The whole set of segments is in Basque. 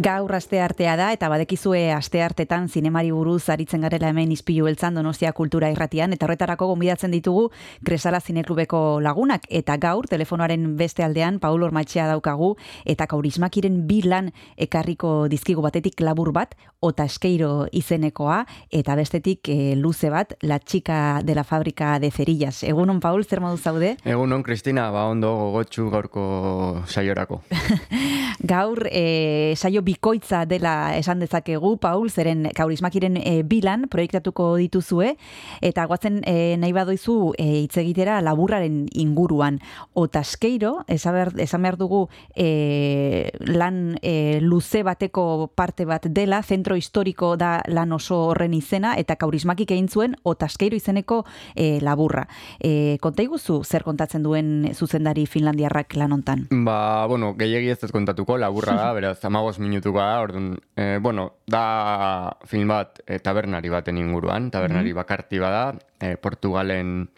Gaur aste artea da eta badekizue aste artetan zinemari buruz aritzen garela hemen izpilu beltzan Donostia Kultura Irratian eta horretarako gonbidatzen ditugu Kresala Zineklubeko lagunak eta gaur telefonoaren beste aldean Paul Ormatxea daukagu eta Kaurismakiren bi lan ekarriko dizkigu batetik labur bat ota eskeiro izenekoa eta bestetik e, luze bat La chica de la fábrica de cerillas. Egunon Paul, zer modu zaude? Egunon Cristina, ba ondo gogotsu gaurko saiorako. gaur e, saio bikoitza dela esan dezakegu, Paul, zeren kaurismakiren e, bilan proiektatuko dituzue, eta guatzen e, nahi badoizu e, itzegitera laburraren inguruan. Otaskeiro, esan behar, esan behar dugu e, lan e, luze bateko parte bat dela, zentro historiko da lan oso horren izena, eta kaurismakik egin zuen Otaskeiro izeneko e, laburra. E, konta iguzu, zer kontatzen duen zuzendari Finlandiarrak lan hontan? Ba, bueno, gehiagi ez kontatuko, laburra da, beraz, amagos minutuko da, orduan, e, bueno, da film bat e, tabernari baten inguruan, tabernari mm -hmm. bakarti bada, e, Portugalen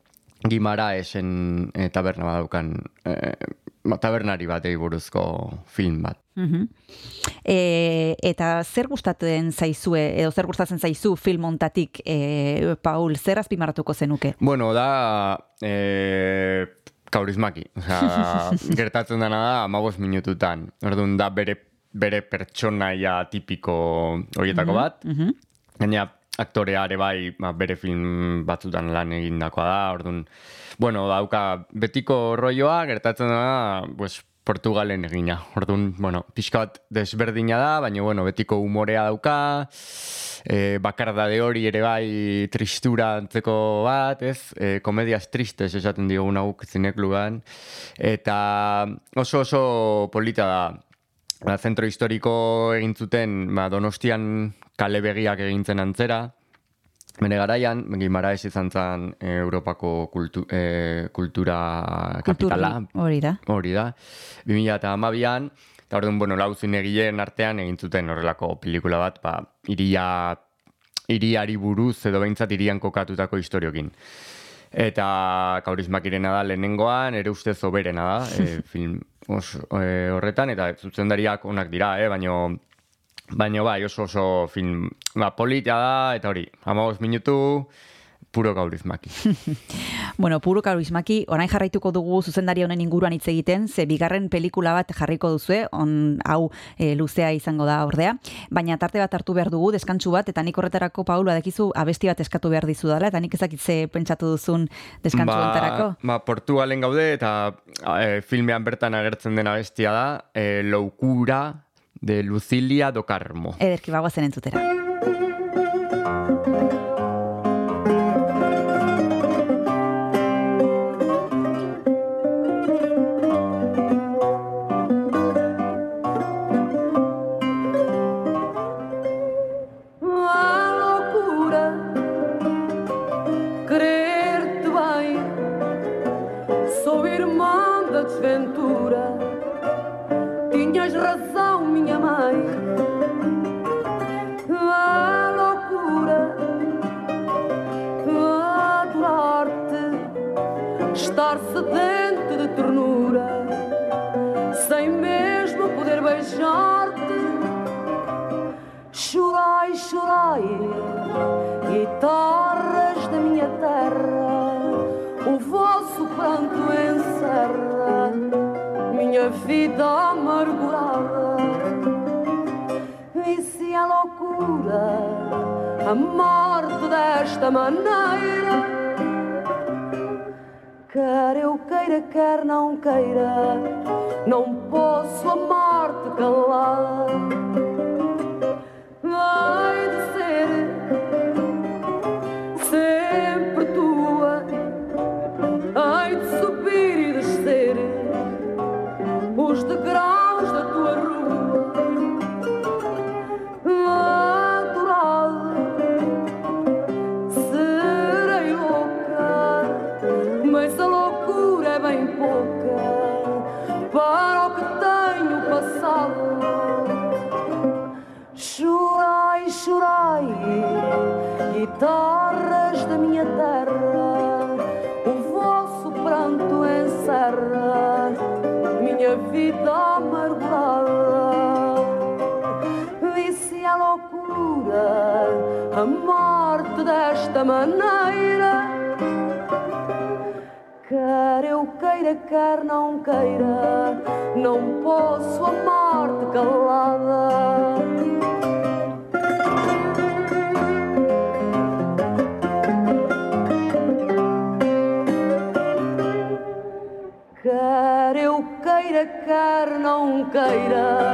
gimara esen e, taberna badaukan e, tabernari batei buruzko film bat. Mm e, eta zer gustatzen zaizue, edo zer gustatzen zaizu film ontatik, e, Paul, zer azpimarratuko zenuke? Bueno, da... E, kaurismaki. Osa, gertatzen dena da, amabos minututan. Orduan, da bere bere pertsonaia tipiko horietako mhm, bat. Mm -hmm. Gaina aktorea ere bai ba, bere film batzutan lan egindakoa da. Orduan, bueno, dauka betiko rolloa gertatzen da, pues, Portugalen egina. Orduan, bueno, pixka bat desberdina da, baina, bueno, betiko umorea dauka, e, bakardade hori ere bai tristura antzeko bat, ez? E, komediaz tristes esaten diogun auk zineklugan. Eta oso oso polita da ba, zentro historiko egin zuten ba, donostian kale begiak egintzen antzera. Bene garaian, gimara ez izan zen e, Europako kultu, e, kultura kapitala. Hori da. Hori da. 2000 eta amabian, eta hori bueno, lau egileen artean egin zuten horrelako pelikula bat, ba, iria, iriari buruz edo behintzat irian kokatutako historiokin. Eta kaurismak irena da lehenengoan, ere ustez oberena da, e, film os, e, horretan, eta zuzendariak onak dira, eh? baino, baino bai, oso oso film, ba, polita da, eta hori, amagos minutu, puro gaurizmaki. bueno, puro gaurizmaki, orain jarraituko dugu zuzendari honen inguruan hitz egiten, ze bigarren pelikula bat jarriko duzue, on hau e, luzea izango da ordea, baina tarte bat hartu behar dugu, deskantsu bat, eta nik horretarako, Paul, badekizu, abesti bat eskatu behar dizu dela, eta nik ezakitze pentsatu duzun deskantsu ba, entarako. Ba, Portugalen gaude, eta e, filmean bertan agertzen den abestia da, e, Loukura de Lucilia do Carmo. Ederki, bagoazen entzutera. vida amargurada, vicia a loucura, a morte desta maneira. Quer eu queira, quer não queira, não posso a morte calada. Maneira. Quer eu queira, quer não queira, não posso a morte calada. Quer eu queira, quer não queira,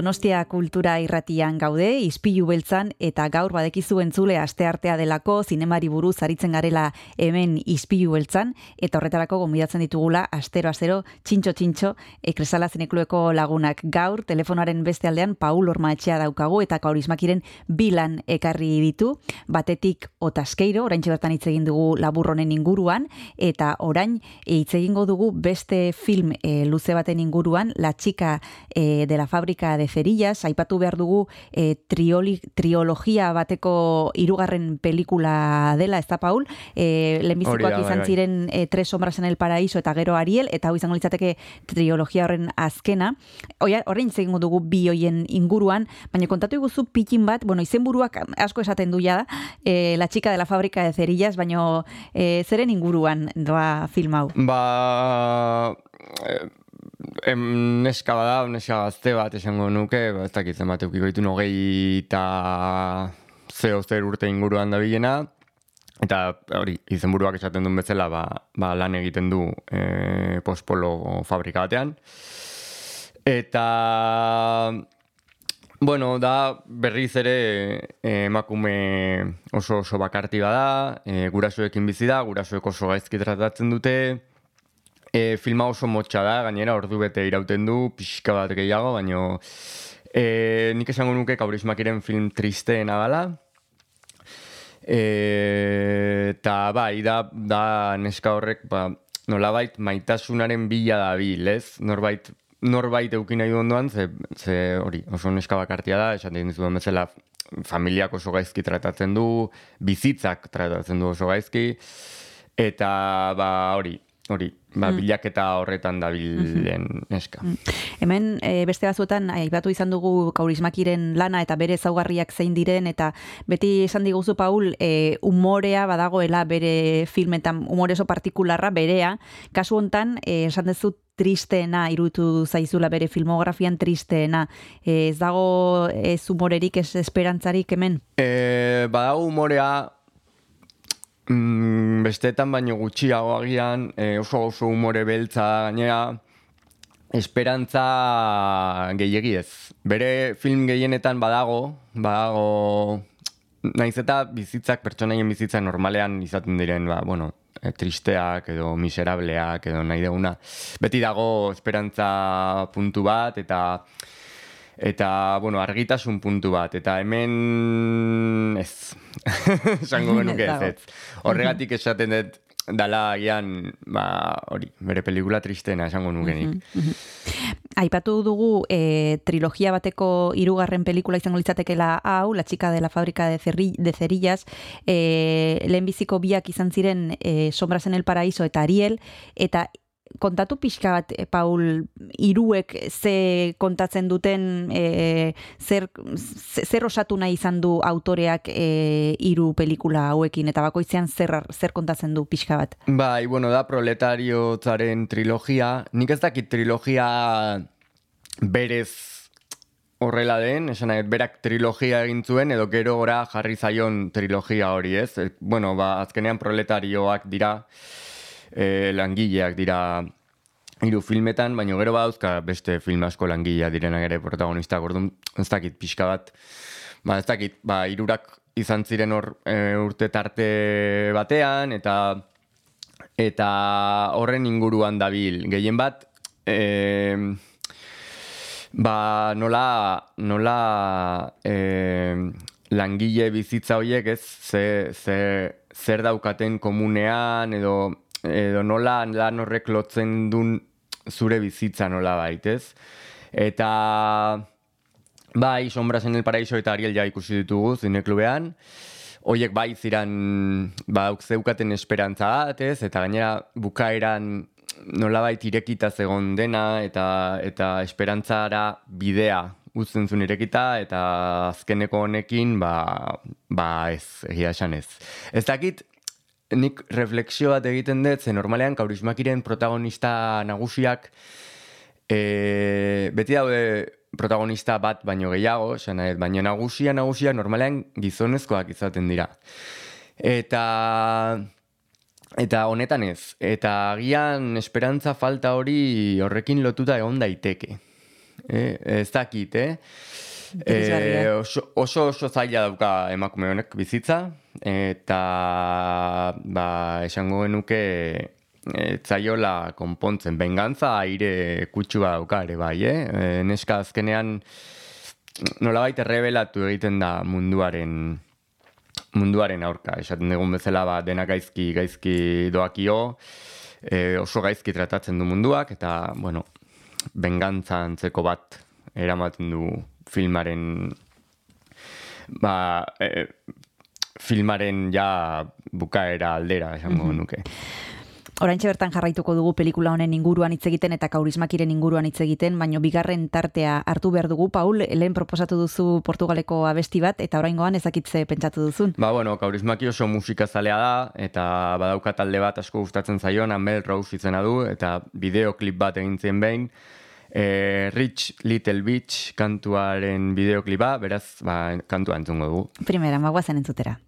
Donostia kultura irratian gaude, izpilu beltzan, eta gaur badekizu entzule asteartea delako, zinemari buruz aritzen garela hemen izpilu beltzan, eta horretarako gonbidatzen ditugula, astero astero, txintxo txintxo, ekresala zineklueko lagunak. Gaur, telefonaren beste aldean, Paul Orma etxea daukagu, eta kaurismakiren bilan ekarri ditu, batetik otaskeiro, orain bertan hitz egin dugu laburronen inguruan, eta orain hitz egingo dugu beste film e, luze baten inguruan, La chica e, de la fábrica de cerillas, aipatu behar dugu e, trioli, triologia bateko hirugarren pelikula dela, ez da, Paul? E, lehenbizikoak da, bai, izan bai. ziren e, Tres sombras en el paraíso eta gero Ariel, eta hau izango litzateke triologia horren azkena. Oia, horrein zegingo dugu bi hoien inguruan, baina kontatu iguzu pikin bat, bueno, izenburuak asko esaten du ja, e, La chica de la fábrica de cerillas, baina e, zeren inguruan doa film hau? Ba... Em, neska bada, neska gazte bat esango nuke, ba, ez dakit zenbat eukiko ditu nogei eta zeo zer urte inguruan da bilena, eta hori, izenburuak esaten duen bezala, ba, ba lan egiten du e, postpolo fabrika batean. Eta Bueno, da berriz ere eh, emakume oso oso bakarti bada, e, gurasoekin bizi da, gurasoek oso gaizki tratatzen dute. E, filma oso motxa da, gainera ordu bete irauten du, pixka bat gehiago, baino e, nik esango nuke kaurismakiren film tristeena dela. E, eta bai, da, da neska horrek, ba, nolabait maitasunaren bila da bil, ez? Norbait, norbait eukin nahi ondoan, ze, ze hori, oso neska bakartia da, esan egin dizuen bezala, familiak oso gaizki tratatzen du, bizitzak tratatzen du oso gaizki, eta ba hori, hori, ba, bilaketa horretan dabilen neska. Hemen e, beste batzuetan aipatu izan dugu kaurismakiren lana eta bere zaugarriak zein diren eta beti esan diguzu Paul e, umorea badagoela bere filmetan umore oso partikularra berea. Kasu hontan e, esan duzu tristeena irutu zaizula bere filmografian tristeena. E, ez dago ez umorerik ez esperantzarik hemen? E, badago humorea mm, besteetan baino gutxiago agian, e, oso oso humore beltza gainera, esperantza gehiegi ez. Bere film gehienetan badago, badago, naiz eta bizitzak, pertsonaien bizitza normalean izaten diren, ba, bueno, e, tristeak edo miserableak edo nahi deguna. Beti dago esperantza puntu bat eta eta, bueno, argitasun puntu bat. Eta hemen ez. Esango genuke ez, ez. Horregatik esaten dut dala agian, ba, hori, bere pelikula tristena esango nuke nik. Aipatu dugu e, trilogia bateko hirugarren pelikula izango litzatekeela hau, La chica de la fábrica de, cerri, de cerillas, e, lehenbiziko biak izan ziren e, Sombras en el paraíso eta Ariel, eta kontatu pixka bat, e, Paul, iruek ze kontatzen duten, e, zer, ze- zer osatu nahi izan du autoreak e, hiru pelikula hauekin, eta bakoitzean zer, zer kontatzen du pixka bat. Bai, bueno, da proletariotzaren trilogia. Nik ez dakit trilogia berez horrela den, esan berak trilogia egin zuen, edo gero gora jarri zaion trilogia hori, ez? Bueno, ba, azkenean proletarioak dira, e, langileak dira hiru filmetan, baina gero badauzka beste film asko langilea direnak ere protagonistak, orduan ez dakit pixka bat, ba ez dakit, ba hirurak izan ziren hor e, urte tarte batean, eta eta horren inguruan dabil. Gehien bat, e, ba nola, nola e, langile bizitza horiek ez, ze, ze, zer daukaten komunean, edo, edo nola lan horrek lotzen dun zure bizitza nola baitez. Eta bai, Sombras en el Paraíso eta Ariel ja ikusi ditugu zineklubean. Hoiek bai ziran, ba, zeukaten esperantza bat, ez? Eta gainera bukaeran nolabait irekita zegon dena, eta, eta esperantzara bidea uzten zuen irekita, eta azkeneko honekin, ba, ba ez, egia esan ez. Ez dakit, nik refleksio bat egiten dut, ze normalean kaurismakiren protagonista nagusiak, e, beti daude protagonista bat baino gehiago, nahi, baina nagusia nagusia normalean gizonezkoak izaten dira. Eta eta honetan ez, eta agian esperantza falta hori horrekin lotuta egon daiteke. Eh, ez dakit, eh? Eh, oso, oso oso zaila dauka emakume honek bizitza eta ba, esango genuke e, zaiola konpontzen bengantza aire kutsua dauka ere bai, eh? E, neska azkenean nolabait errebelatu egiten da munduaren munduaren aurka. Esaten dugun bezala ba, dena gaizki gaizki doakio, e, oso gaizki tratatzen du munduak eta bueno, bengantza antzeko bat eramaten du filmaren ba, e, filmaren ja bukaera aldera esango nuke. Oraintxe bertan jarraituko dugu pelikula honen inguruan hitz egiten eta kaurismakiren inguruan hitz egiten, baino bigarren tartea hartu behar dugu, Paul, lehen proposatu duzu Portugaleko abesti bat, eta oraingoan ezakitze pentsatu duzun. Ba, bueno, kaurismaki oso musika zalea da, eta badauka talde bat asko gustatzen zaion, Amel Rose izena du, eta bideoklip bat egin zen behin, e, Rich Little Beach kantuaren bideoklipa, beraz, ba, kantua entzungo dugu. Primera, magoazen entzutera.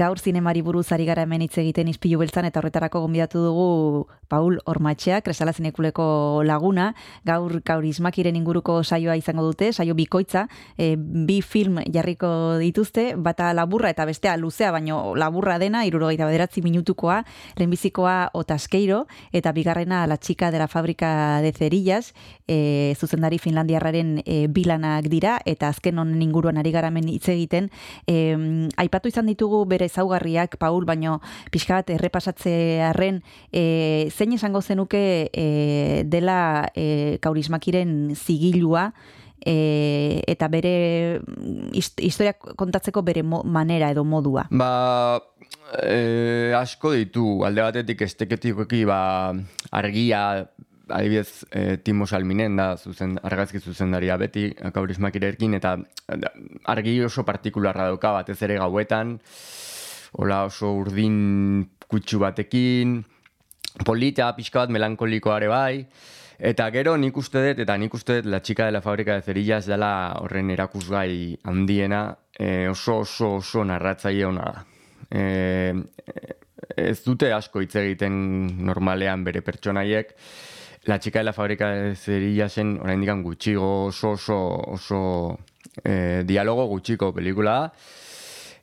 Gaur zinemari buruz ari gara hemen hitz egiten izpilu beltzan eta horretarako gonbidatu dugu Paul Ormatxea, Kresala zinekuleko laguna. Gaur kaurismakiren inguruko saioa izango dute, saio bikoitza, e, bi film jarriko dituzte, bata laburra eta bestea luzea, baino laburra dena, irurogeita bederatzi minutukoa, lehenbizikoa Otaskeiro, eta bigarrena La Chica de la Fábrica de Cerillas, e, zuzendari Finlandiarraren e, bilanak dira, eta azken honen inguruan ari garamen hitz egiten. E, aipatu izan ditugu bere ezaugarriak, Paul, baino pixka bat errepasatzearen e, zein esango zenuke e, dela e, kaurismakiren zigilua, e, eta bere mm, hist- historia kontatzeko bere mo- manera edo modua. Ba, e, asko ditu, alde batetik esteketikoki ba, argia, adibidez, e, Timo Salminen da zuzen, argazki zuzendaria beti, kaurismakirekin, eta argi oso partikularra dauka batez ere gauetan, hola oso urdin kutsu batekin, polita, pixka bat melankolikoare bai, eta gero nik uste dut, eta nik uste dut La Chica de la Fábrica de Cerillas dela horren erakusgai handiena, e, oso oso oso narratzaile ona da. E, ez dute asko hitz egiten normalean bere pertsonaiek, La Chica de la Fábrica de Cerillasen oraindik gutxigo oso oso oso e, dialogo gutxiko pelikula da.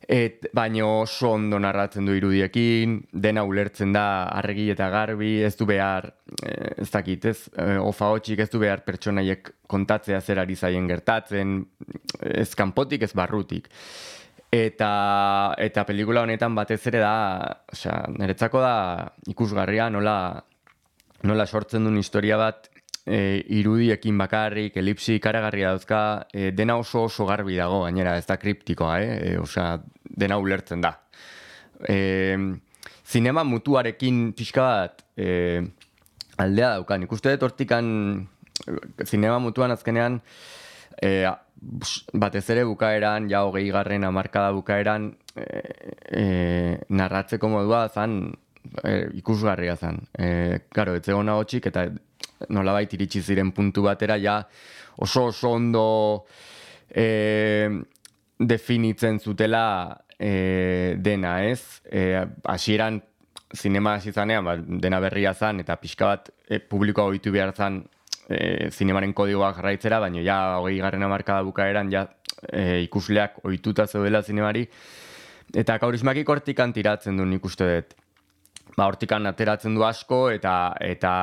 Et, baino oso ondo narratzen du irudiekin, dena ulertzen da argi eta garbi, ez du behar, eh, ez dakit, ez, eh, ofa hotxik ez du behar pertsonaiek kontatzea zer ari zaien gertatzen, ez kanpotik ez barrutik. Eta, eta pelikula honetan batez ere da, osea, niretzako da ikusgarria nola, nola sortzen duen historia bat e, irudiekin bakarrik, elipsi ikaragarria dauzka, e, dena oso oso garbi dago, gainera, ez da kriptikoa, eh? E, osea, dena ulertzen da. E, zinema mutuarekin pixka bat e, aldea daukan. Ikuste dut hortikan zinema mutuan azkenean e, batez ere bukaeran, ja hogei garren amarkada bukaeran e, e, narratzeko modua zan e, ikusgarria zen. E, karo, ez zegoen hotxik eta nolabait iritsi ziren puntu batera ja oso oso ondo e, definitzen zutela e, dena, ez? E, hasieran zinema hasi zanean, ba, dena berria zan, eta pixka bat e, publikoa ohitu behar zan e, zinemaren kodigoa jarraitzera, baina ja hogei garren amarkada bukaeran ja e, ikusleak ohituta zeudela zinemari, eta kaurismakik hortikan tiratzen du nik uste dut ba, hortikan ateratzen du asko eta eta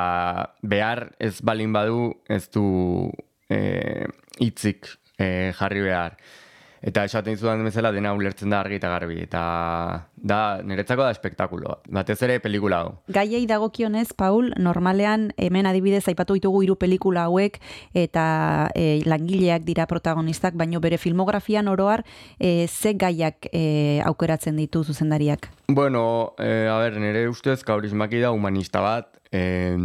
behar ez balin badu ez du eh, hitzik eh, jarri behar. Eta esaten dizudan bezala dena ulertzen da argi eta garbi. Eta da, niretzako da espektakulo. Batez ere pelikula hau. Gaiei dagokionez, Paul, normalean hemen adibidez aipatu ditugu hiru pelikula hauek eta e, langileak dira protagonistak, baino bere filmografian oroar e, ze gaiak e, aukeratzen ditu zuzendariak. Bueno, eh, a ber, nire ustez kaurismaki da humanista bat, eh,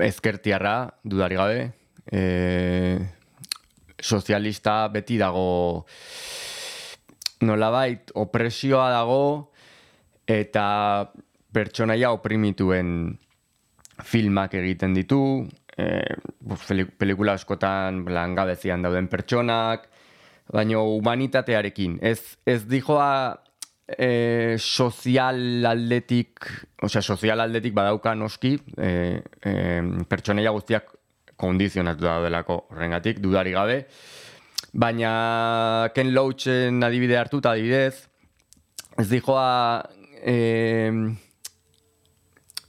ezkertiarra, dudari gabe, eh, sozialista beti dago nolabait opresioa dago eta pertsonaia oprimituen filmak egiten ditu, peli- pelikula askotan langabezian dauden pertsonak, baino humanitatearekin. Ez, ez dijoa e, sozial aldetik, osea, sozial aldetik badauka noski, e, e, pertsonaia guztiak kondizionatu daudelako horrengatik, dudari gabe, baina Ken Loachen adibide hartuta adibidez, ez dijoa e,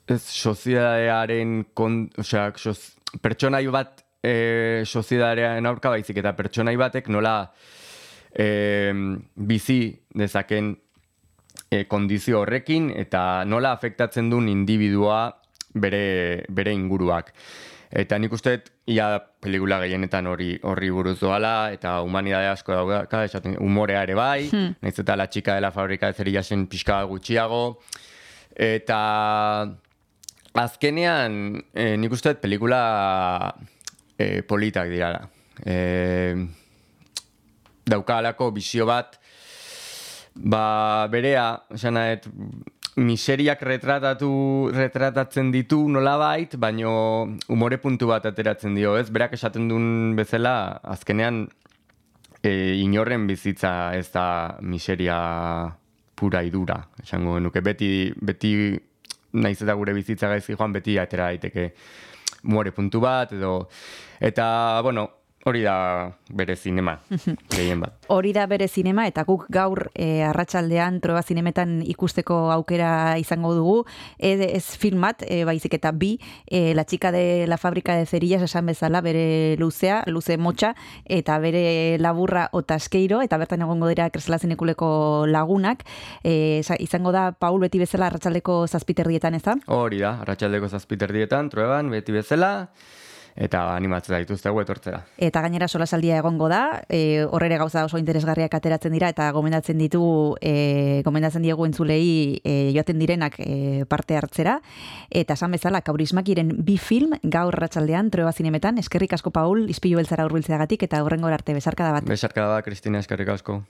ez soziedadearen kon, osea, soz, pertsonai bat e, soziedadearen aurka baizik eta pertsonai batek nola e, bizi dezaken e, kondizio horrekin eta nola afektatzen duen individua bere, bere inguruak. Eta nik uste ia pelikula gehienetan hori horri buruz doala, eta humanidade asko dauka, esaten, humorea ere bai, nahiz eta la txika de la fabrika de zerillasen pixka gutxiago, eta azkenean e, nik uste pelikula e, politak dirala. E, daukalako bizio bat, ba, berea, esan miseriak retratatu, retratatzen ditu nolabait, baino umore puntu bat ateratzen dio, ez? Berak esaten duen bezala, azkenean e, inorren bizitza ez da miseria pura idura, esango nuke. Beti, beti naiz eta gure bizitza gaizki joan, beti atera daiteke muore puntu bat, edo... Eta, bueno, hori da bere zinema, gehien bat. Hori da bere zinema eta guk gaur e, arratsaldean troba zinemetan ikusteko aukera izango dugu. Ez, ez filmat, e, baizik eta bi, e, la chica de la fábrica de cerillas esan bezala bere luzea, luze motxa, eta bere laburra otaskeiro, eta bertan egongo dira kresala zinekuleko lagunak. E, izango da, Paul, beti bezala arratsaldeko zazpiterdietan ez da? Hori da, arratsaldeko zazpiterdietan, trueban, beti bezala, eta animatzen dituztegu etortzera. Eta gainera solasaldia egongo da, e, horrere gauza oso interesgarriak ateratzen dira eta gomendatzen ditu, e, gomendatzen diegu entzulei e, joaten direnak e, parte hartzera. Eta esan bezala, kaurismakiren bi film gaur ratxaldean, trueba zinemetan, eskerrik asko Paul, izpilu beltzara urbiltzeagatik eta horrengo arte bezarka da bat. Besarka da, Kristina, eskerrik asko.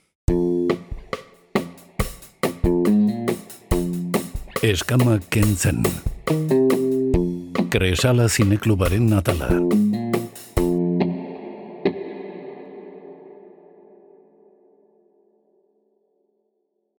Eskama kentzen. Kresala zineklubaren atala.